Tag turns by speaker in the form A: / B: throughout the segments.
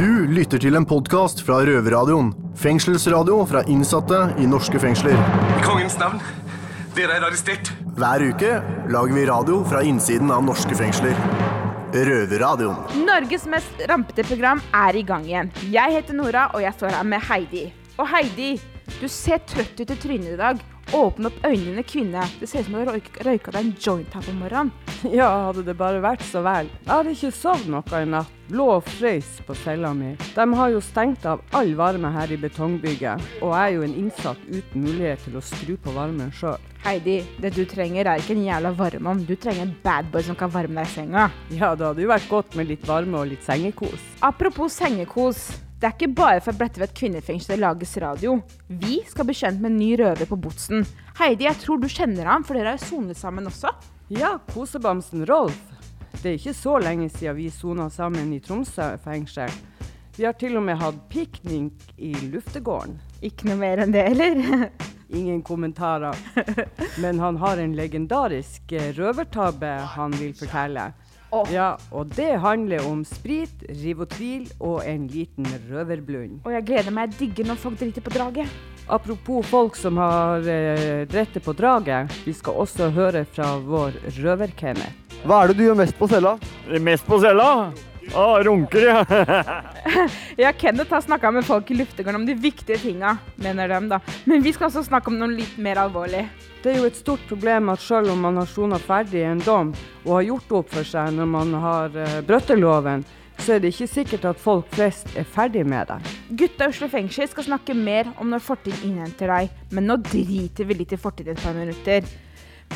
A: Du lytter til en podkast fra Røverradioen. Fengselsradio fra innsatte i norske fengsler.
B: I kongens navn. Dere er arrestert.
A: Hver uke lager vi radio fra innsiden av norske fengsler. Røverradioen.
C: Norges mest rampete program er i gang igjen. Jeg heter Nora, og jeg står her med Heidi. Og Heidi, du ser trøtt ut i trynet i dag. Åpne opp øynene, kvinne. Det ser ut som du har røyk- røyka deg en joint her på morgenen.
D: Ja, hadde det bare vært så vel. Jeg hadde ikke sovet noe i natt. Lå og frøys på cella mi. De har jo stengt av all varme her i betongbygget, og jeg er jo en innsatt uten mulighet til å skru på varmen sjøl.
C: Heidi, det du trenger er ikke en jævla varmeovn. Du trenger en badboy som kan varme deg i senga.
D: Ja, det hadde jo vært godt med litt varme og litt sengekos.
C: Apropos sengekos. Det er ikke bare fra Bredtvet kvinnefengsel det lages radio. Vi skal bli kjent med en ny røver på Botsen. Heidi, jeg tror du kjenner ham, for dere har jo sonet sammen også.
D: Ja, kosebamsen Rolf. Det er ikke så lenge siden vi sona sammen i Tromsø fengsel. Vi har til og med hatt piknik i luftegården.
C: Ikke noe mer enn det, eller?
D: Ingen kommentarer. Men han har en legendarisk eh, røvertabbe han vil fortelle.
C: Åh.
D: Ja, og det handler om sprit, Rivotril og en liten røverblund.
C: Og jeg gleder meg. Jeg digger når folk driter på draget.
D: Apropos folk som har eh, drettet på draget, vi skal også høre fra vår røver-Kenneth.
E: Hva er det du gjør mest på cella?
F: Mest på cella? Ah, runker, ja.
C: Ja, Kenneth har snakka med folk i luftegården om de viktige tinga, mener de, da. Men vi skal også snakke om noe litt mer alvorlig.
D: Det er jo et stort problem at selv om man har sona ferdig en dom og har gjort opp for seg når man har uh, brutt loven, så er det ikke sikkert at folk flest er ferdig med det.
C: Gutta i Oslo fengsel skal snakke mer om når fortid innhenter deg, men nå driter vi litt i fortid et par minutter.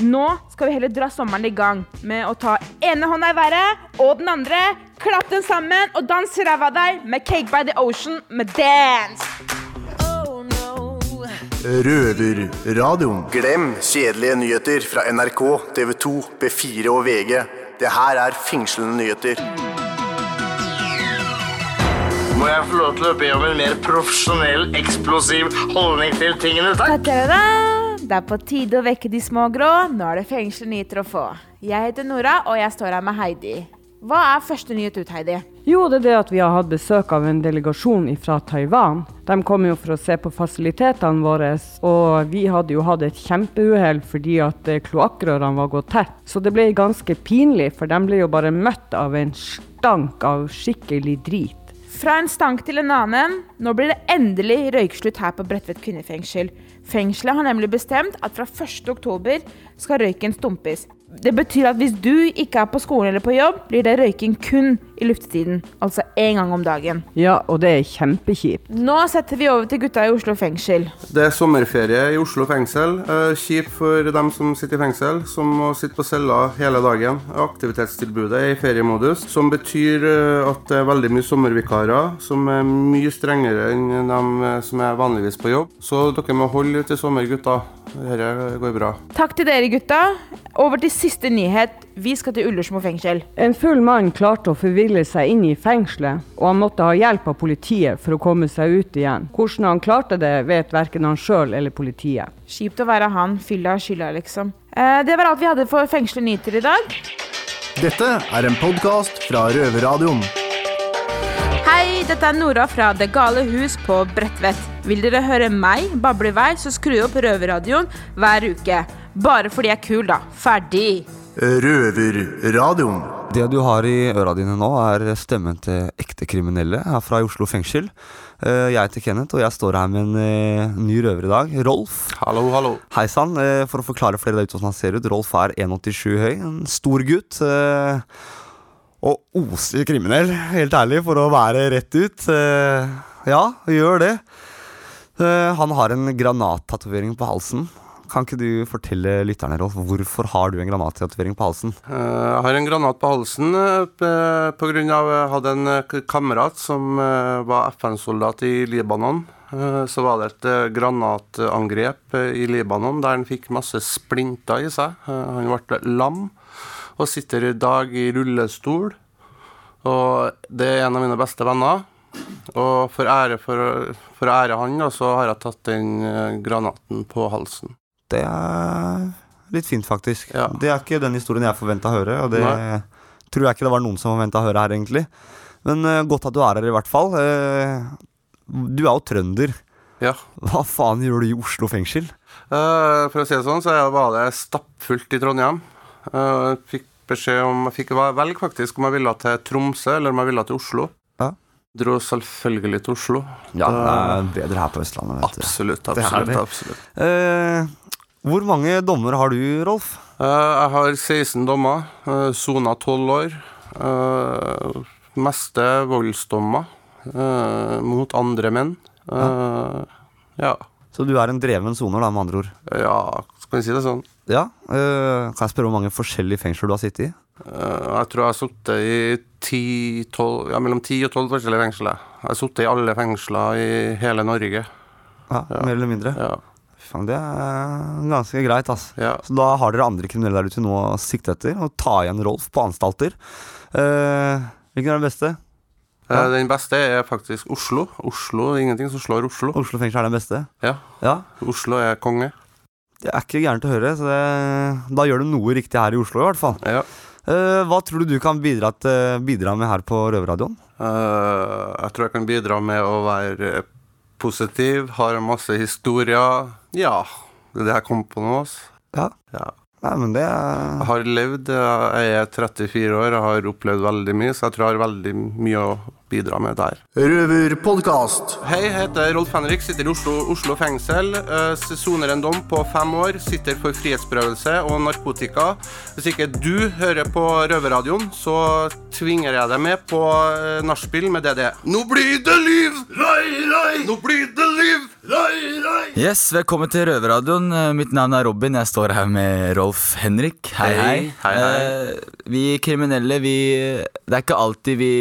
C: Nå skal vi heller dra sommeren i gang med å ta ene hånda i været og den andre, klapp den sammen og dans ræva deg med Cake by the Ocean med Dance.
A: Røverradioen. Glem kjedelige nyheter fra NRK, TV 2, B4 og VG. Det her er fengslende nyheter.
B: Må jeg få lov til å be om en mer profesjonell, eksplosiv holdning til tingene, takk?
C: Ta-ta-da! Det er på tide å vekke de små grå. Nå er det fengselsnyheter å få. Jeg heter Nora, og jeg står her med Heidi. Hva er første nyhet ut, Heidi?
D: Jo, det er det at vi har hatt besøk av en delegasjon fra Taiwan. De kom jo for å se på fasilitetene våre, og vi hadde jo hatt et kjempeuhell fordi at eh, kloakkrørene var gått tett. Så det ble ganske pinlig, for de ble jo bare møtt av en stank av skikkelig drit.
C: Fra en stank til en annen. Nå blir det endelig røykeslutt her på Bredtvet kvinnefengsel. Fengselet har nemlig bestemt at fra 1.10 skal røyken stumpes. Det betyr at hvis du ikke er på skolen eller på jobb, blir det røyking kun i luftetiden. Altså én gang om dagen.
D: Ja, og det er kjempekjipt.
C: Nå setter vi over til gutta i Oslo fengsel.
G: Det er sommerferie i Oslo fengsel. Eh, Kjipt for dem som sitter i fengsel, som må sitte på cella hele dagen. Aktivitetstilbudet er i feriemodus, som betyr eh, at det er veldig mye sommervikarer, som er mye strengere enn dem eh, som er vanligvis på jobb. Så dere må holde ut i sommer, gutta. Dette går bra.
C: Takk til dere, gutta. Over til siste nyhet. Vi skal til Ullersmo fengsel.
D: En full mann klarte å forville seg inn i fengselet, og han måtte ha hjelp av politiet for å komme seg ut igjen. Hvordan han klarte det, vet verken han sjøl eller politiet.
C: Kjipt å være han. Fylla skylda, liksom. Eh, det var alt vi hadde for fengsel nyheter i dag.
A: Dette er en podkast fra Røverradioen.
C: Hei, dette er Nora fra Det gale hus på Bredtvet. Vil dere høre meg bable i vei, så skru opp Røverradioen hver uke. Bare fordi jeg er kul, da. Ferdig.
A: Røverradioen.
E: Det du har i øra dine nå, er stemmen til ekte kriminelle her fra Oslo fengsel. Eh, Jeg heter Kenneth, og jeg står her med en eh, ny røver i dag. Rolf.
G: Hallo, hallo.
E: Hei sann. eh, For å forklare flere der ute hvordan han ser ut. Rolf er 1,87 høy, en stor gutt. Og oser kriminell, helt ærlig, for å være rett ut. Ja, gjør det. Eh, Han har en granattatovering på halsen. Kan ikke du fortelle lytterne, Rolf, hvorfor har du en granattatovering på halsen?
G: Eh, Jeg har en granat på halsen pga. p- på grunn av jeg hadde en eh, kamerat som eh, var FN-soldat i Libanon. Eh, Så var det et eh, granatangrep eh, i Libanon der han fikk masse splinter i seg. Eh, Han ble lam og sitter i dag i rullestol. Og det er en av mine beste venner. Og for ære, ære han, så har jeg tatt den eh, granaten på halsen.
E: Det er litt fint, faktisk.
G: Ja.
E: Det er ikke den historien jeg forventa å høre, og det
G: Nei.
E: tror jeg ikke det var noen som forventa å høre her, egentlig. Men uh, godt at du er her, i hvert fall. Uh, du er jo trønder.
G: Ja.
E: Hva faen gjør du i Oslo fengsel?
G: Uh, for å si det sånn, så var det stappfullt i Trondheim. Uh, fikk beskjed om Jeg fikk velge faktisk om jeg ville til Tromsø eller om jeg ville til Oslo.
E: Ja.
G: Dro selvfølgelig til Oslo.
E: Ja, det er bedre her på Østlandet.
G: Absolutt. Absolutt, absolutt.
E: Eh, hvor mange dommer har du, Rolf?
G: Eh, jeg har 16 dommer. Uh, Sona 12 år. Uh, meste voldsdommer eh, mot andre menn. Eh, ja.
E: Så du er en dreven soner, da, med andre ord?
G: ja, skal vi si det sånn.
E: Ja. eh, kan jeg spørre hvor mange forskjellige fengsler du har sittet i?
G: Eh, jeg tror jeg har sittet i 10, 12, ja, mellom 10 og 12 forskjellige fengsler. Jeg har sittet i alle fengsler i hele Norge.
E: Ja, Mer eller mindre?
G: Ja.
E: Faen, det er ganske greit, ass.
G: ja.
E: Så da har dere andre kriminelle der ute nå å sikte etter, og ta igjen Rolf på anstalter. Eh, hvilken er den beste?
G: Eh, Den beste er faktisk Oslo. Oslo, det er Ingenting som slår Oslo.
E: Oslo fengsel er den beste?
G: Ja.
E: Ja,
G: Oslo er konge.
E: Det er ikke gærent å høre, så det, da gjør du noe riktig her i Oslo, i hvert fall.
G: Ja.
E: Eh, hva tror du du kan bidra, til, bidra med her på Røverradioen?
G: Eh, jeg tror jeg kan bidra med å være positiv, har masse historier. Ja, det er jeg kom på nå. altså.
E: Ja.
G: Ja.
E: Nei, men det
G: Jeg
E: er
G: har levd, jeg er 34 år, jeg har opplevd veldig mye, så jeg tror jeg har veldig mye å bidra med der.
A: Røverpodkast.
G: Hei, jeg heter Rolf Henrik, sitter i Oslo, Oslo fengsel. eh, Soner en dom på fem år, sitter for frihetsberøvelse og narkotika. Hvis ikke du hører på Røverradioen, så tvinger jeg deg med på eh, nachspiel med DDE. Nå blir det liv! Rai, rai! Nå blir det liv! Rai, rai!
H: Yes, Velkommen til Røverradioen. Eh, Mitt navn er Robin. Jeg står her med Rolf Henrik. Hei, hei.
G: Hei, hei, hei.
H: Eh, Vi kriminelle, vi Det er ikke alltid vi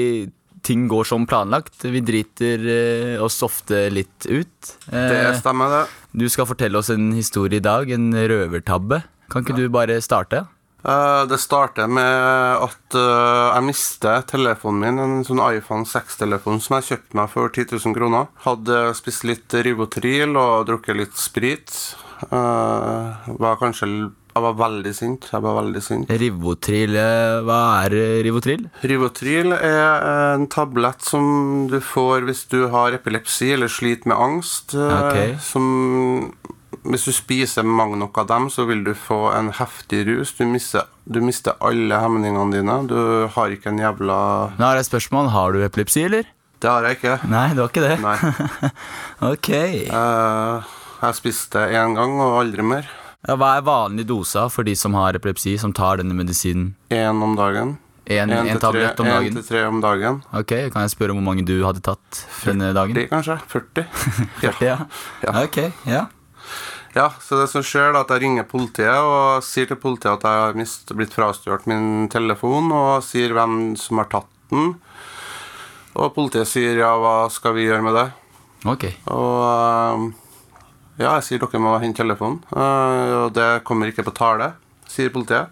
H: ting går som planlagt. Vi driter eh, oss ofte litt ut. Eh,
G: Det stemmer, det.
H: Du skal fortelle oss en historie i dag, en røvertabbe. Kan ikke du bare starte?
G: Eh, det starter med at eh, jeg mistet telefonen min, en sånn iPhone 6-telefon som jeg kjøpte meg for 10 000 kroner. Hadde spist litt Rivotril og drukket litt sprit. Eh, var kanskje Jeg var veldig sint. Jeg var veldig sint.
H: Rivotril, eh, hva er eh, Rivotril?
G: Rivotril er en tablett som du får hvis du har epilepsi eller sliter med angst.
H: Okay.
G: Som Hvis du spiser mange nok av dem, så vil du få en heftig rus. Du mister, du mister alle hemningene dine. Du har ikke en jævla
H: Nå har jeg et spørsmål. Har du epilepsi, eller?
G: Det har jeg ikke.
H: Nei, du har ikke det?
G: Nei.
H: Ok.
G: Uh, jeg spiste én gang og aldri mer.
H: Ja, hva er vanlig dose for de som har epilepsi, som tar denne medisinen?
G: Én om dagen.
H: En,
G: En
H: en tablett om
G: en
H: dagen?
G: til tre om dagen.
H: Ok, Kan jeg spørre om hvor mange du hadde tatt denne dagen?
G: 40, kanskje? 40?
H: 40, ja.
G: Ja.
H: Ok, ja.
G: Ja, så det som skjer da, at jeg ringer politiet og sier til politiet at jeg har mist, blitt frastjålet min telefon, og sier hvem som har tatt den. Og politiet sier ja, hva skal vi gjøre med det?
H: Ok.
G: Og øhm, ja, jeg sier dere må hente telefonen, øh, og det kommer ikke på tale, sier politiet.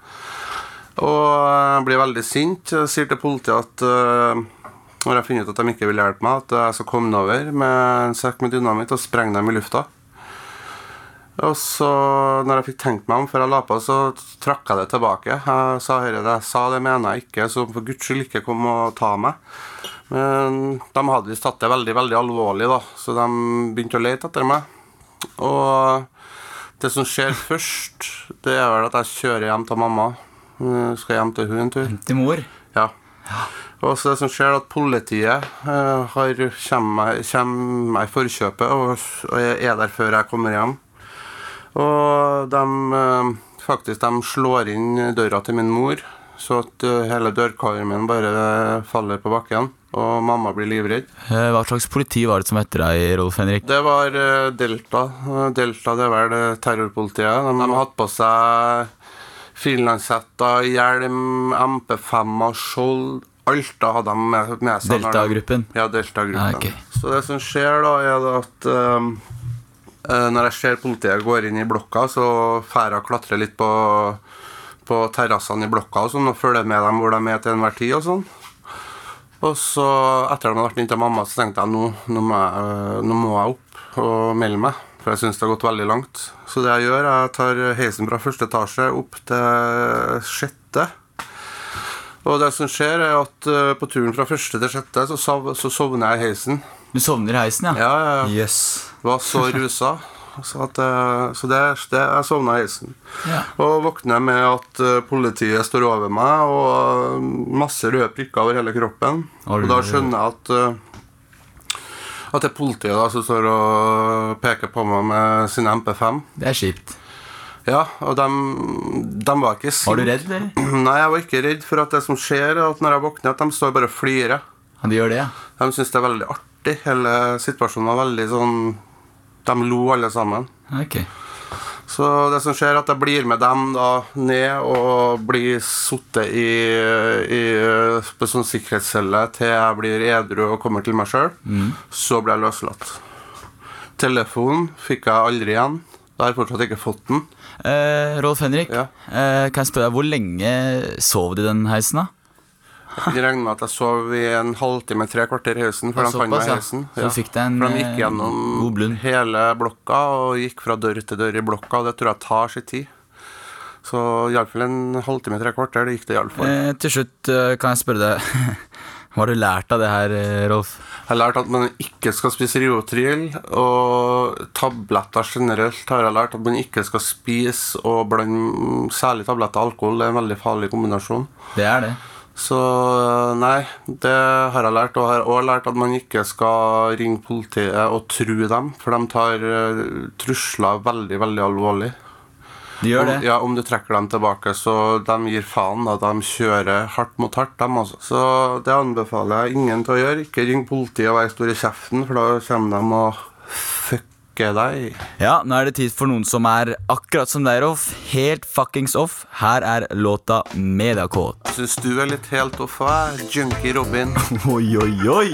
G: Og jeg blir veldig sint. Jeg sier til politiet at øh, når jeg finner ut at de ikke vil hjelpe meg, at jeg skal komme over med en sekk med dynamitt og sprenge dem i lufta. Og så, når jeg fikk tenkt meg om før jeg la på, så trakk jeg det tilbake. Jeg sa det jeg sa, det mener jeg ikke, så for guds skyld ikke kom og ta meg. Men de hadde visst tatt det veldig, veldig alvorlig, da, så de begynte å lete etter meg. Og det som skjer først, det er vel at jeg kjører hjem til mamma. Jeg skal hjem til hun en tur.
H: Til mor?
G: Ja. Og så det som skjer, er at politiet eh, har, kommer, kommer meg i forkjøpet og, og er der før jeg kommer hjem. Og de eh, faktisk de slår inn døra til min mor, så at hele hele dørkarmen bare faller på bakken. Og mamma blir livredd.
H: Eh, Hva slags politi var det som etter deg, Rolf Henrik?
G: Det var eh, Delta. Eh, Delta det er vel terrorpolitiet. De har hatt på seg finlandshetter, hjelm, MP5-er, skjold Alt da hadde de med, med seg.
H: Delta-gruppen?
G: Ja, Delta-gruppen.
H: Ah, okay.
G: Så det som skjer da, er at eh, når jeg ser politiet går inn i blokka, så drar jeg og klatrer litt på, på terrassene i blokka og sånn, og følger med dem hvor de er til enhver tid og sånn. Og så, etter at han har vært inn til mamma, så tenkte jeg nå, nå, må jeg, øh, nå må jeg opp og melde meg. For jeg syns det har gått veldig langt. Så det jeg gjør, jeg tar heisen fra første etasje opp til sjette. Og det som skjer, er at eh, på turen fra første til sjette så, sov, så sovner jeg i heisen.
H: Du sovner i heisen, ja?
G: Ja, ja, ja.
H: Yes.
G: Var så rusa. Så, at, eh, så det, det, jeg sovna i heisen.
H: Ja.
G: Og våkner med at eh, politiet står over meg, og eh, masse røde prikker over hele kroppen.
H: Har
G: Og da skjønner jeg at at det er politiet da som står og peker på meg med sin MP5.
H: Det er kjipt.
G: Ja, og de, de var ikke
H: Var du redd, eller?
G: Nei, jeg var ikke redd for at det som skjer, er at når jeg våkner, at de står bare og flirer.
H: Ja, de gjør det, ja.
G: De syns det er veldig artig. Hele situasjonen var veldig sånn De lo alle sammen.
H: Okay.
G: Så det som skjer, er at jeg blir med dem da ned og blir sittet i, i på sånn sikkerhetscelle til jeg blir edru og kommer til meg sjøl. Så blir jeg løslatt. Telefonen fikk jeg aldri igjen. Da har jeg fortsatt ikke fått den.
H: Eh, Rolf Henrik,
G: Ja.
H: eh, kan jeg spørre deg, hvor lenge sov du i den heisen, da?
G: Jeg regner med at jeg sov i en halvtime, tre kvarter i heisen før de fant meg
H: i
G: i
H: ja. Så fikk deg en,
G: For de gikk
H: eh,
G: gjennom hele blokka og gikk fra dør til dør i blokka, og det tror jeg tar sin tid. Så iallfall en halvtime, tre kvarter, det gikk det iallfall.
H: Eh, til slutt eh, kan jeg spørre deg Hva har du lært av det her, eh, Rolf?
G: Jeg har lært at man ikke skal spise Riotril, og tabletter generelt har jeg lært at man ikke skal spise, og blande særlig tabletter og alkohol. Det er en veldig farlig kombinasjon.
H: Det er det.
G: Så nei, det har jeg lært. Og har også lært at man ikke skal ringe politiet og true dem, for de tar eh, trusler veldig, veldig alvorlig.
H: De gjør det.
G: Om, ja, om du trekker dem tilbake, så de gir faen. da De kjører hardt mot hardt, dem altså. Så det anbefaler jeg ingen til å gjøre. Ikke ring politiet og vær stor i kjeften, for da kommer de og fucker deg.
H: Ja, nå er det tid for noen som er akkurat som deg, Rolf. Helt fuckings off. Her er låta Mediakåt.
G: Syns du er litt helt off, her, jeg er junkie Robin.
H: Oi, oi, oi.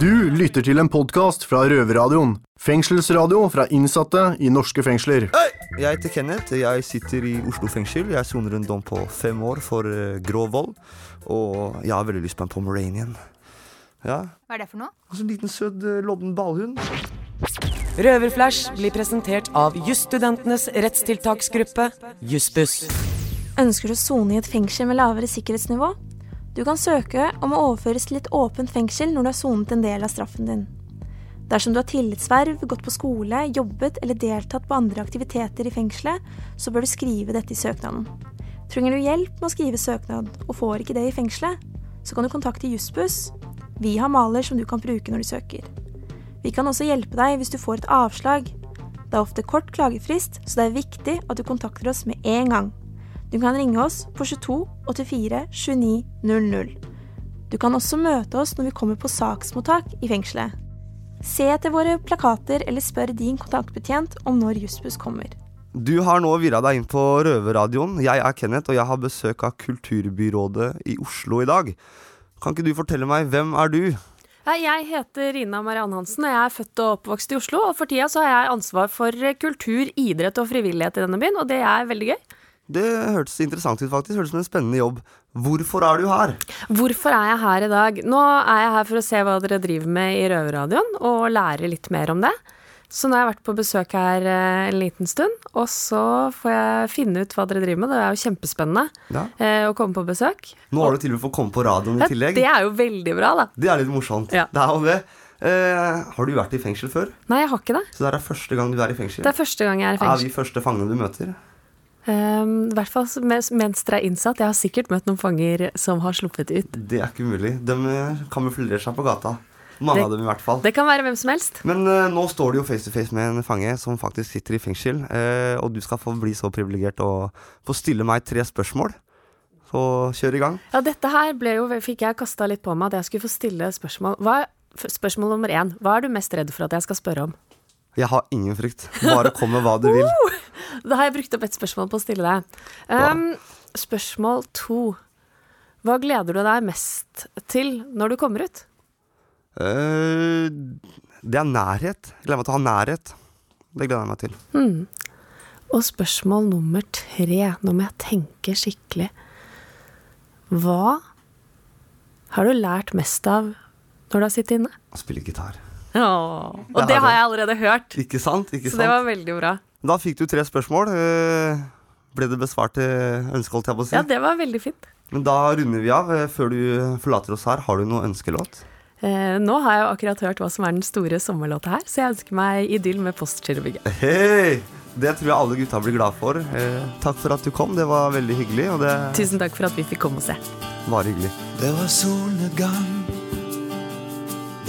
A: Du lytter til en podkast fra Røverradioen. Fengselsradio fra innsatte i norske fengsler.
E: Jeg heter Kenneth. Jeg sitter i Oslo fengsel. Jeg soner en dom på fem år for eh, grov vold. Og jeg har veldig lyst på en pomeranian. Ja,
I: Hva er det for noe?
E: en liten søt eh, lodden ballhund.
J: Røverflash blir presentert av jusstudentenes rettstiltaksgruppe, Jussbuss.
I: Ønsker du å sone i et fengsel med lavere sikkerhetsnivå? Du kan søke om å overføres til et åpent fengsel når du har sonet en del av straffen din. Dersom du har tillitsverv, gått på skole, jobbet eller deltatt på andre aktiviteter i fengselet, så bør du skrive dette i søknaden. Trenger du hjelp med å skrive søknad og får ikke det i fengselet, så kan du kontakte Jussbuss. Vi har maler som du kan bruke når du søker. Vi kan også hjelpe deg hvis du får et avslag. Det er ofte kort klagefrist, så det er viktig at du kontakter oss med en gang. Du kan ringe oss på 22 84 29 00. Du kan også møte oss når vi kommer på saksmottak i fengselet. Se etter våre plakater eller spør din kontaktbetjent om når Jussbuss kommer.
E: Du har nå virra deg inn på Røverradioen. Jeg er Kenneth, og jeg har besøk av Kulturbyrådet i Oslo i dag. Kan ikke du fortelle meg, hvem er du?
K: Jeg heter Rina Marianne Hansen, og jeg er født og oppvokst i Oslo. Og for tida så har jeg ansvar for kultur, idrett og frivillighet i denne byen, og det er veldig gøy.
E: Det hørtes interessant ut, faktisk. Hørtes ut som en spennende jobb. Hvorfor er du her?
K: Hvorfor er jeg her i dag? Nå er jeg her for å se hva dere driver med i Røverradioen, og lære litt mer om det. Så nå har jeg vært på besøk her eh, en liten stund, og så får jeg finne ut hva dere driver med. Det er jo kjempespennende
E: Ja.
K: eh, å komme på besøk.
E: Nå har du til og med fått komme på radioen i tillegg.
K: Det er jo veldig bra, da.
E: Det er litt morsomt.
K: Ja.
E: Det er jo det. Eh, har du vært i fengsel før?
K: Nei, jeg har ikke det.
E: Så det er første gang du er i fengsel?
K: Det er første gang jeg er i fengsel.
E: Er vi første fangene du møter?
K: Um, I hvert fall mens, mens dere er innsatt. Jeg har sikkert møtt noen fanger som har sluppet ut.
E: Det er ikke umulig. De kamuflerer seg på gata. Mange
K: Det-
E: av dem i hvert fall.
K: Det kan være hvem som helst.
E: Men uh, nå står du jo face to face med en fange som faktisk sitter i fengsel. uh, og du skal få bli så privilegert å få stille meg tre spørsmål. Så kjør i gang.
K: Ja, dette her jo, fikk jeg kasta litt på meg at jeg skulle få stille spørsmål. Hva, spørsmål nummer én. Hva er du mest redd for at jeg skal spørre om?
E: Jeg har ingen frykt. Bare kom med hva du vil.
K: Da har jeg brukt opp et spørsmål på å stille deg. Um, spørsmål to. Hva gleder du deg mest til når du kommer ut?
E: Eh, det er nærhet. Jeg gleder meg til å ha nærhet. Det gleder jeg meg til.
K: Mm. Og spørsmål nummer tre. Nå må jeg tenke skikkelig. Hva har du lært mest av når du har sittet inne?
E: Å spille gitar.
K: Åh, og
E: Det
K: det
E: har
K: jeg allerede hørt.
E: Ikke sant? Ikke
K: Så det var veldig bra.
E: Da fikk du tre spørsmål. Eh, Ble det besvart til ønsket, holdt jeg på å si?
K: Ja, det var veldig fint.
E: Men da runder vi av. Eh, Før du forlater oss her, har du noe ønskelåt?
K: Eh, nå har jeg jo akkurat hørt hva som er den store sommerlåta her, så jeg ønsker meg idyll med Postgirobygget.
E: Hei! Det tror jeg alle gutta blir glad for. Eh, takk for at du kom, det var veldig hyggelig. Og det
K: Tusen takk for at vi fikk komme og se.
E: var hyggelig.
L: Det var solnedgang.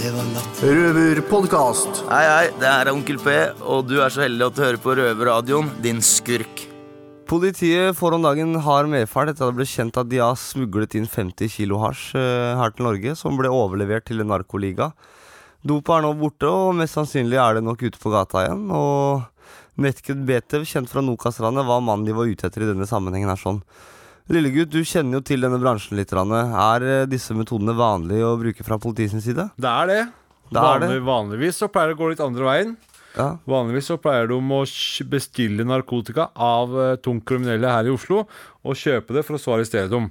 L: Det var natt.
A: Røverpodkast.
H: Hei, hei, det er Onkel P, og du er så heldig at du hører på Røverradioen, din skurk.
E: Politiet får om dagen hard medfart etter at det ble kjent at de har smuglet inn 50 kilo hasj eh, her til Norge, som ble overlevert til en narkoliga. Dopet er nå borte, og mest sannsynlig er det nok ute på gata igjen. Og Netkud Betev, kjent fra Nokas-ranet, var mannen de var ute etter i denne sammenhengen. her sånn. Lillegutt, du kjenner jo til denne bransjen litt. Rane. Er eh, disse metodene vanlige å bruke fra politiets side?
M: Det er det.
E: Det er
M: Vanlig, vanligvis så pleier det å gå litt andre veien.
E: Ja.
M: Vanligvis så pleier de å bestille narkotika av uh, tungt kriminelle her i Oslo og kjøpe det for å så arrestere dem.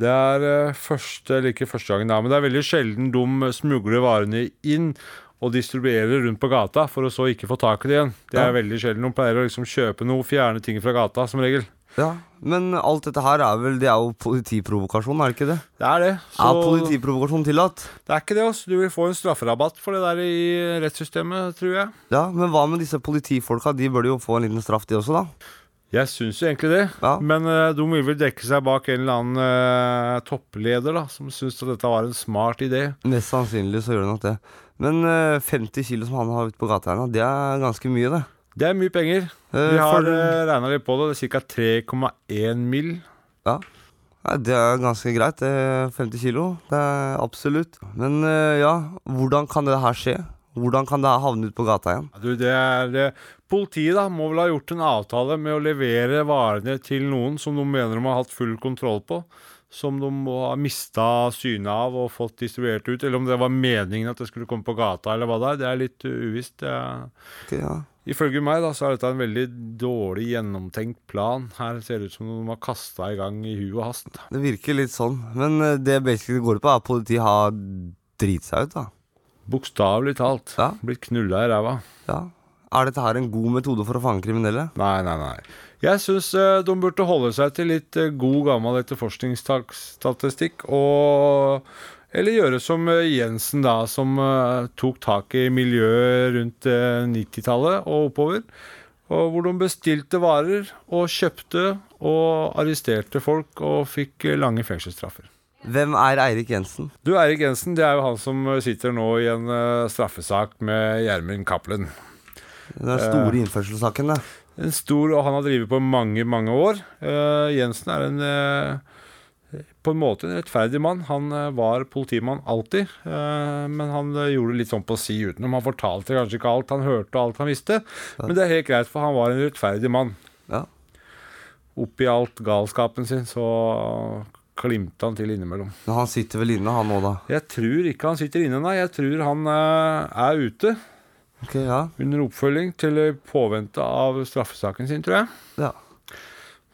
M: Det er eh, første, eller ikke første gangen, da, men det er veldig sjelden de smugler varene inn og distribuerer rundt på gata for å så ikke få tak i det igjen. Det er
E: Ja.
M: veldig sjelden. De pleier å liksom kjøpe noe, fjerne ting fra gata, som regel.
E: Ja, Men alt dette her er vel Det er jo politiprovokasjon, er det ikke det?
M: Det er det.
E: Er politiprovokasjon tillatt?
M: Det er ikke det, Også. Du vil få en strafferabatt for det der i rettssystemet, tror jeg.
E: Ja, Men hva med disse politifolka? De bør jo få en liten straff, de også, da?
M: Jeg syns jo egentlig det, men uh, de vil vel dekke seg bak en eller annen uh, toppleder da, som syns at dette var en smart idé.
E: Mest sannsynlig så gjør det nok det. Men uh, 50 kilo som han har ute på gata her nå, det er ganske mye, det.
M: Det er mye penger.
E: Eh,
M: Vi har uh, regna litt på det. Det er ca. 3,1 mill.
E: Ja. Det er ganske greit. Det er 50 kilo. Det er absolutt. Men eh, ja, hvordan kan det her skje? Hvordan kan det her havne ut på gata igjen?
M: Du, det er eh, Politiet da, må vel ha gjort en avtale med å levere varene til noen som de mener de har hatt full kontroll på. Som de må ha mista synet av og fått distribuert ut. Eller om det var meningen at det skulle komme på gata, eller hva det er. Det er litt uh, uvisst.
E: Okay, ja.
M: Ifølge meg da, så er dette en veldig dårlig gjennomtenkt plan. Her ser det ut som de har kasta i gang i hu og hast.
E: Det virker litt sånn. Men eh, det basically går ut på, er at politiet har driti seg ut, da.
M: Bokstavelig talt. Blitt knulla i ræva.
E: Ja. Er dette her en god metode for å fange kriminelle?
M: Nei, nei, nei. Jeg syns de burde holde seg til litt eh, god, gammel etterforskningsstatistikk. Og Eller gjøre som eh, Jensen, da, som eh, tok tak i miljøet rundt eh, 90-tallet og oppover. Og hvor de bestilte varer og kjøpte og arresterte folk og fikk eh, lange fengselsstraffer.
E: Hvem er Eirik Jensen?
M: Du, Eirik Jensen, det er jo han som eh, sitter nå i en eh, straffesak med Gjermund Cappelen.
E: Den store innførselssaken, det.
M: En stor, og han har drevet på mange, mange år. Uh, Jensen er en uh, på en måte en rettferdig mann. Han var politimann alltid, men han gjorde litt sånn på si utenom. Han fortalte kanskje ikke alt han hørte og alt han visste, men det er helt greit, for han var en rettferdig mann.
E: Ja.
M: Oppi alt galskapen sin, så klimte han til innimellom.
E: Men han sitter vel inne, han òg, da?
M: Jeg tror ikke han sitter inne, nei. Jeg tror han er ute.
E: Ok, ja.
M: Under oppfølging til påvente av straffesaken sin, tror jeg.
E: Ja.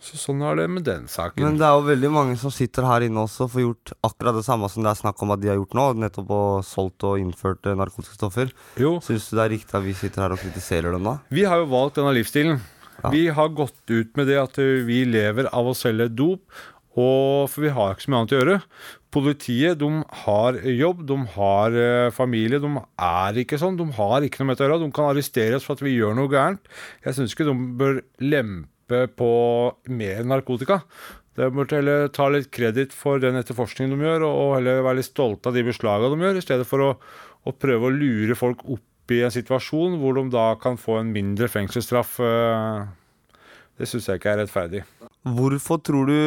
M: Så sånn er det med den saken.
E: Men det er jo veldig mange som sitter her inne også og får gjort akkurat det samme som det er snakk om at de har gjort nå. Nettopp og solgt og innført eh, narkotiske stoffer.
M: Jo.
E: Syns du det er riktig at vi sitter her og kritiserer dem da?
M: Vi har jo valgt denne livsstilen. Vi har gått ut med det at eh, vi lever av å selge dop, og for vi har ikke så mye annet å gjøre. Politiet de har jobb, de har eh, familie. De er ikke sånn. De har ikke noe med det å gjøre. De kan arrestere oss for at vi gjør noe gærent. Jeg syns ikke de bør lempe på mer narkotika. De burde heller ta litt kreditt for den etterforskningen de gjør, og heller være litt stolte av de beslagene de gjør, i stedet for å, å prøve å lure folk opp i en situasjon hvor de da kan få en mindre fengselsstraff. eh, Det syns jeg ikke er rettferdig.
E: Hvorfor tror du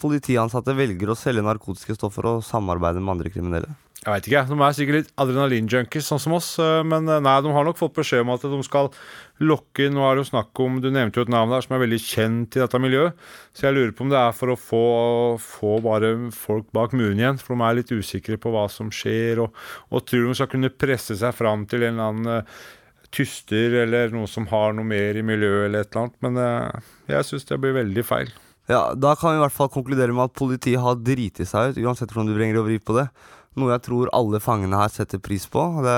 E: politiansatte velger å selge narkotiske stoffer og samarbeide med andre kriminelle?
M: Jeg vet ikke, De er sikkert litt adrenalinjunkies, sånn som oss. eh, Men eh, nei, de har nok fått beskjed om at de skal lokke inn Nå er det jo snakk om Du nevnte jo et navn der som er veldig kjent i dette miljøet. Så jeg lurer på om det er for å få, få bare folk bak muren igjen. For de er litt usikre på hva som skjer, og, og tror de skal kunne presse seg fram til en eller annen eh, tyster eller noe som har noe mer i miljøet eller et eller annet. Men eh, jeg syns det blir veldig feil.
E: Ja, Da kan vi i hvert fall konkludere med at politiet har driti seg ut, uansett hvordan du vrenger og vrir på det. Noe jeg tror alle fangene her setter pris på. Det,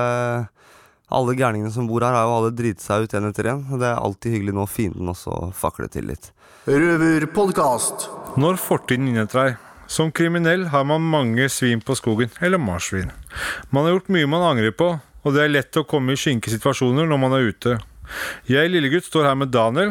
E: Alle gærningene som bor her, har jo alle driti seg ut en etter en. Det er alltid hyggelig når fienden også fakler til litt.
A: Røverpodkast.
M: Når fortiden innhenter deg. Som kriminell har man mange svin på skogen, eller marsvin. Man har gjort mye man angrer på, og det er lett å komme i skynke situasjoner når man er ute. Jeg, lillegutt, står her med Daniel,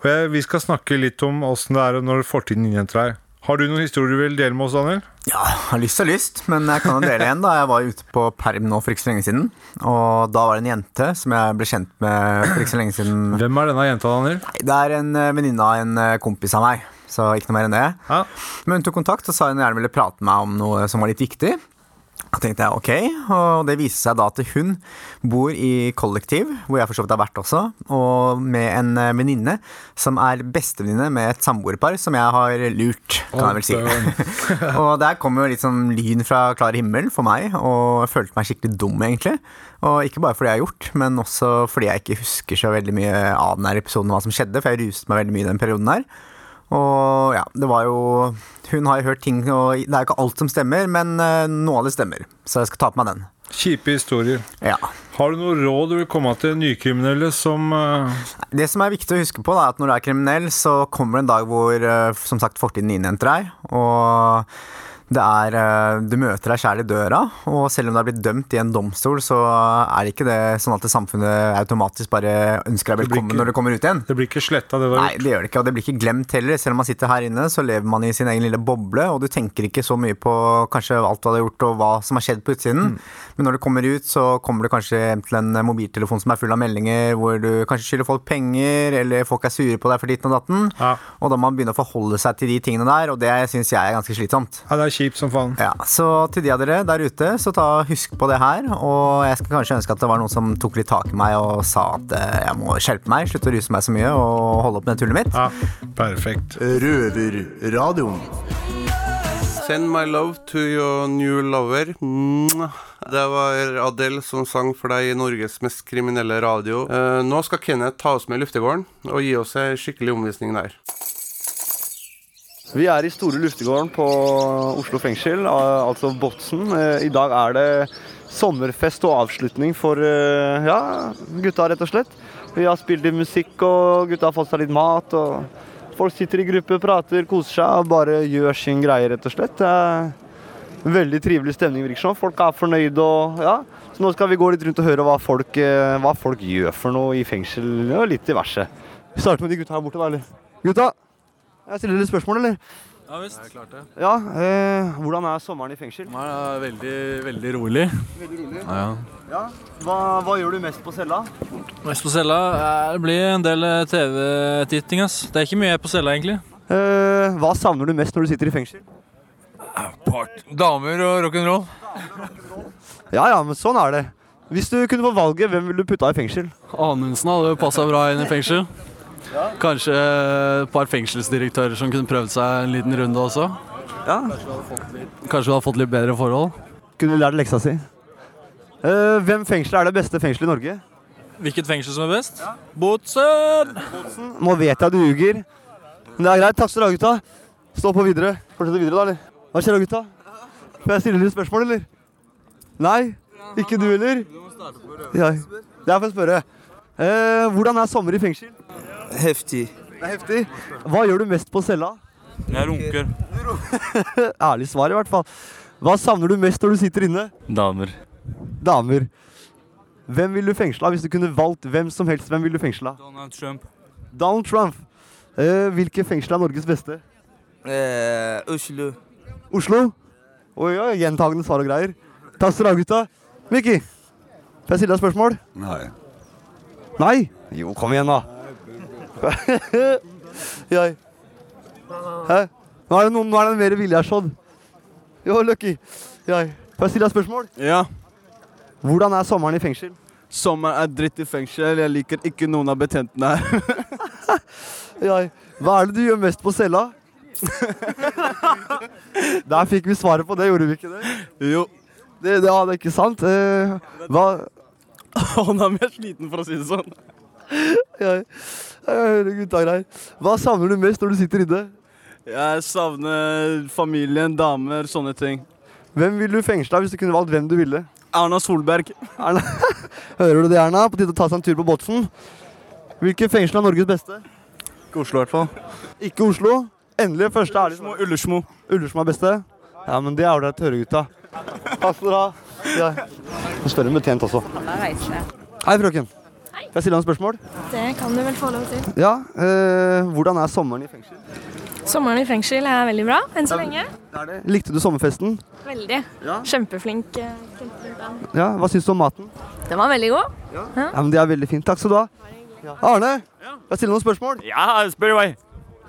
M: og jeg, vi skal snakke litt om åssen det er når fortiden innhenter deg. Har du noen historier du vil dele med oss, Daniel?
N: Ja, har lyst og lyst, men jeg kan jo dele en. da Jeg var ute på perm nå for ikke så lenge siden. Og da var det en jente som jeg ble kjent med for ikke så lenge siden.
M: Hvem er denne jenta, Daniel?
N: Nei, Det er en eh, venninne av en eh, kompis av meg. Så ikke noe mer enn det. Men hun tok kontakt og sa hun gjerne ville prate med meg om noe som var litt viktig. Tenkte jeg ok, og det viste seg da at hun bor i kollektiv, hvor jeg for så vidt har vært også, og med en eh, venninne som er bestevenninne med et samboerpar som jeg har lurt, kan jeg vel si. og der kom jo litt sånn lyn fra klar himmel for meg, og jeg følte meg skikkelig dum, egentlig. Og ikke bare fordi jeg har gjort, men også fordi jeg ikke husker så veldig mye av den episoden episoden, hva som skjedde, for jeg ruste meg veldig mye i den perioden her. Og ja, det var jo Hun har jo hørt ting, og det er jo ikke alt som stemmer, men eh, noe av det stemmer. Så jeg skal ta på meg den.
M: Kjipe historier.
N: Ja.
M: Har du noe råd du vil komme til nykriminelle som uh...
N: Det som er viktig å huske på, da, er at når du er kriminell, så kommer det en dag hvor eh, som sagt fortiden innhenter deg. Og det er, eh, du møter deg sjæl i døra, og selv om du er blitt dømt i en domstol, så er det ikke det sånn at det samfunnet automatisk bare ønsker deg velkommen
M: ikke-
N: når du kommer ut igjen.
M: Det blir ikke sletta, det har
N: Nei, det gjør det ikke, og det blir ikke glemt heller. Selv om man sitter her inne, så lever man i sin egen lille boble, og du tenker ikke så mye på kanskje alt du hadde gjort og hva som har skjedd på utsiden.
M: Mm.
N: Men når du kommer ut, så kommer du kanskje hjem til en mobiltelefon som er full av meldinger, hvor du kanskje skylder folk penger, eller folk er sure på deg for ditten og datten. Og da må man begynne å forholde seg til de tingene der, og det syns jeg er ganske slitsomt.
M: Ja, det er kjipt som faen.
N: Ja, så til de av dere der ute, så ta husk på det her. Og jeg skal kanskje ønske at det var noen som tok litt tak i meg og sa at eh, jeg må skjerpe meg, slutte å ruse meg så mye og holde opp med tullet mitt.
M: Ja, perfekt.
A: Røverradioen.
G: Send my love to your new lover. Det var Adele som sang for deg i Norges mest kriminelle radio. Eh, nå skal Kenneth ta oss med i luftegården og gi oss ei skikkelig omvisning der.
E: Vi er i Store luftegården på Oslo fengsel, altså Botsen. Eh, I dag er det sommerfest og avslutning for eh, ja, gutta, rett og slett. Vi har spilt litt musikk, og gutta har fått seg litt mat. og Folk sitter i gruppe, prater, koser seg og bare gjør sin greie, rett og slett. Det er en veldig trivelig stemning, virker som. Folk er fornøyde og ja. Så nå skal vi gå litt rundt og høre hva folk, eh, hva folk gjør for noe i fengsel, og litt diverse. Vi starter med de gutta her borte, da, eller? Gutta, jeg stiller litt spørsmål, eller?
O: Ja visst. Klart det.
E: Ja, eh, hvordan er sommeren i fengsel?
O: Det er veldig, veldig rolig.
E: Veldig rolig.
O: Ja, ja.
E: Ja. Hva, hva gjør du mest på cella?
O: Mest på cella. eh, Det blir en del eh, TV-titting. ass. Det er ikke mye på cella, egentlig.
E: Eh, hva savner du mest når du sitter i fengsel?
O: Damer og rock'n'roll.
E: Ja ja, men sånn er det. Hvis du kunne få valget, hvem ville du putta i fengsel?
O: Anundsen hadde passa bra inn i fengsel. Kanskje et par fengselsdirektører som kunne prøvd seg en liten runde også.
E: Ja.
O: Kanskje du hadde fått litt bedre forhold.
E: Kunne lært leksa si? Uh, hvem fengsel er det beste fengselet i Norge?
O: Hvilket fengsel som er best? Botsen!
E: Nå vet jeg du ljuger. Men det er greit. Takk skal du ha, gutta. Stå på videre. Fortsett videre, da, eller? Hva skjer da, gutta? Får jeg stille litt spørsmål, eller? Nei? Ikke du heller? Ja. Det er for å spørre. Uh, hvordan er sommer i fengsel?
P: Heftig.
E: Det er heftig. Hva gjør du mest på cella?
O: Jeg runker.
E: Ærlig svar, i hvert fall. Hva savner du mest når du sitter inne?
O: Damer.
E: Damer. Hvem vil du fengsle hvis du kunne valgt hvem som helst? Hvem vil du fengsle?
O: Donald Trump.
E: Donald Trump. Eh, hvilke fengsel er Norges beste?
P: Eh, Oslo.
E: Oslo? Oi, oi, gjentagende svar og greier. Takk skal du ha, gutta. Mikki, får jeg stille deg spørsmål?
Q: Nei.
E: Nei? Jo, kom igjen, da. jeg. Hæ? Nå er det, noen, nå er det mer vilje sånn. Jo, Lucky. Jeg. Får jeg stille deg spørsmål?
R: Ja.
E: Hvordan er sommeren i fengsel?
R: Sommer er dritt i fengsel. Jeg liker ikke noen av betjentene her.
E: Jeg. Hva er det du gjør mest på cella? Der fikk vi svaret på det, gjorde vi ikke det?
R: Jo.
E: Det, det, ja, det er ikke sant. Eh, hva
R: Han er mer sliten, for å si det sånn.
E: Jeg, jeg hører gutta. Hva savner du mest når du sitter inne?
R: Jeg savner familien, damer, sånne ting.
E: Hvem ville du fengsla hvis du kunne valgt hvem du ville?
R: Erna Solberg.
E: Erna, Hører du det, Erna? På tide å ta seg en tur på Båtsen. Hvilket fengsel er Norges beste?
R: Ikke Oslo, i hvert fall.
E: Ikke Oslo. Endelig første ærlige
R: svar. Ullersmo.
E: Ullersmo er beste? Ja, men det er ålreit å høre, gutta. Takk skal dere ha. Ja. Spør en betjent også. Hei, frøken. Kan jeg stille noen spørsmål?
Q: Det kan du vel få lov til.
E: Ja, øh, Hvordan er sommeren i fengsel?
Q: Sommeren i fengsel er veldig bra, enn så lenge.
E: Likte du sommerfesten?
Q: Veldig. Kjempeflink. eh, kjempeflink.
E: Ja, Hva syns du om maten?
Q: Den var veldig god. Ja.
E: Ja, men Det er veldig fint. Takk skal du ha. Arne, kan jeg stille noen spørsmål?
F: Ja, spør i vei.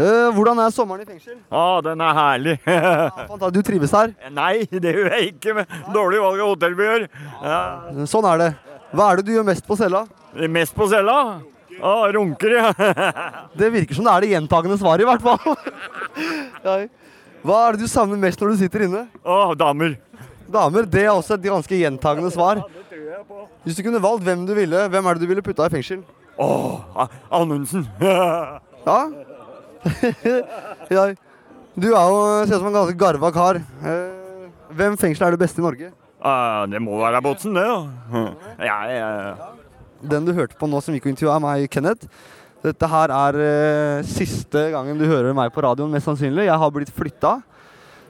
E: Eh, hvordan er sommeren i fengsel?
F: Å, den er herlig.
E: ja, Du trives her?
F: Nei, det gjør jeg ikke med dårlig valg av hotell vi gjør. Ja.
E: Sånn er det. Hva er det du gjør mest på cella?
F: Mest på cella? Å, runker, ja.
E: Det virker som det er det gjentagende svaret, i hvert fall. Ja. Hva er det du savner mest når du sitter inne?
F: Å, damer.
E: Damer, Det er også et ganske gjentagende svar. Hvis du kunne valgt hvem du ville, hvem er det du ville putta i fengsel?
F: Å, Anundsen.
E: Ja? ja. Du er jo, ser ut som en ganske garva kar. Eh, hvem fengsel er det beste i Norge?
F: Uh, det må være Båtsen, det, da. Ja, ja.
E: Den du hørte på nå som gikk og intervjua meg, Kenneth. Dette her er eh, siste gangen du hører meg på radioen, mest sannsynlig. Jeg har blitt flytta.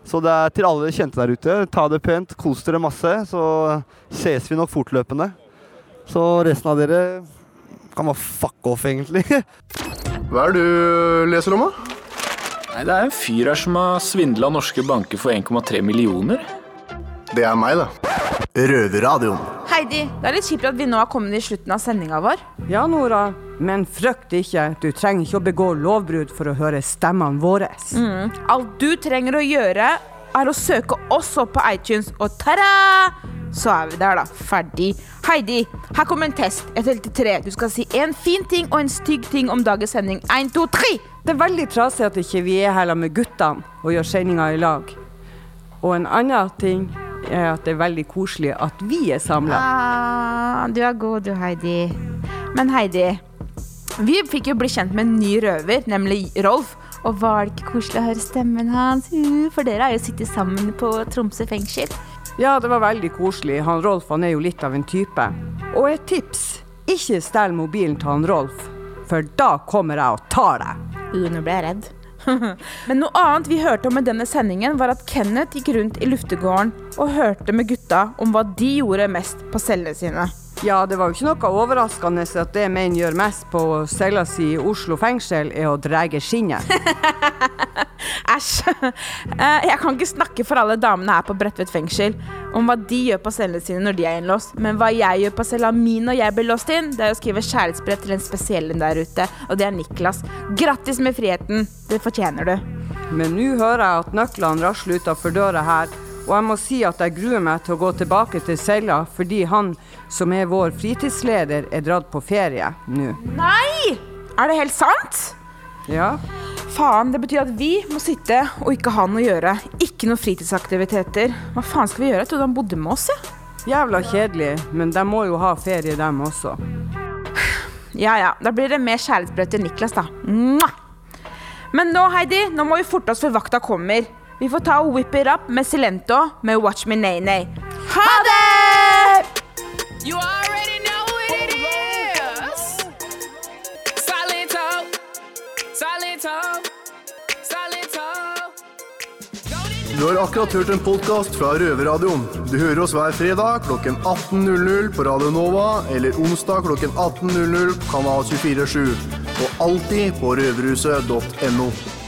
E: Så det er til alle kjente der ute, ta det pent, kos dere masse. Så ses vi nok fortløpende. Så resten av dere kan bare fuck off, egentlig.
A: Hva er det du leser om, da?
S: Nei, Det er en fyr her som har svindla norske banker for 1,3 millioner.
A: Det er meg, da. Røverradioen.
C: Heidi, det er litt kjipt at vi nå har kommet i slutten av sendinga vår.
D: Ja, Nora, men frykt ikke. Du trenger ikke å begå lovbrudd for å høre stemmene våre.
C: Mm. Alt du trenger å gjøre, er å søke oss opp på iTunes, og ta-da! Så er vi der, da. Ferdig. Heidi, her kommer en test. Jeg teller til tre. Du skal si en fin ting og en stygg ting om dagens sending. En, to, tre!
D: Det er veldig trasig at ikke vi er her med guttene og gjør sendinga i lag. Og en annen ting er at det er veldig koselig at vi er samla.
C: Ah, du er god, du, Heidi. Men Heidi, vi fikk jo bli kjent med en ny røver, nemlig Rolf. Og var det ikke koselig å høre stemmen hans? Uh, for dere har jo sittet sammen på Tromsø fengsel.
D: Ja, det var veldig koselig. Han Rolf han er jo litt av en type. Og et tips ikke stell mobilen til han Rolf, for da kommer jeg og tar deg.
C: Uh, nå ble jeg redd. Men noe annet vi hørte om i denne sendingen, var at Kenneth gikk rundt i luftegården og hørte med gutta om hva de gjorde mest på cellene sine.
D: Ja, det var jo ikke noe overraskende at det menn gjør mest på cella si i Oslo fengsel, er å drege skinnet.
C: Æsj. Eh, Jeg kan ikke snakke for alle damene her på Bredtvet fengsel om hva de gjør på cellene sine når de er innlåst, men hva jeg gjør på cella mi når jeg blir låst inn, det er å skrive kjærlighetsbrev til en spesiell en der ute, og det er Niklas. Grattis med friheten. Det fortjener du.
D: Men nå hører jeg at nøklene rasler utafor døra her, og jeg må si at jeg gruer meg til å gå tilbake til cella fordi han som er vår fritidsleder, er dratt på ferie nå.
C: Nei! Er det helt sant?
D: Ja.
C: Faen, det betyr at vi må sitte og ikke ha noe å gjøre. Ikke noen fritidsaktiviteter. Hva faen skal vi gjøre? Jeg trodde han bodde med oss, jeg.
D: Jævla kjedelig, men de må jo ha ferie, dem også.
C: Ja ja, da blir det mer kjærlighetsbrev til Niklas, da. Men nå, Heidi, nå må vi forte oss før vakta kommer. Vi får ta og whip it up med Silento med Watch Me Nay Nay. Ha det!
T: You already know what it is. Silento, Silento, Silento.
A: Du har akkurat hørt en podkast fra Røverradioen. Du hører oss hver fredag klokken 18.00 på Radio Nova eller onsdag klokken 18.00 på Kanal 247. Og alltid på røverhuset.no.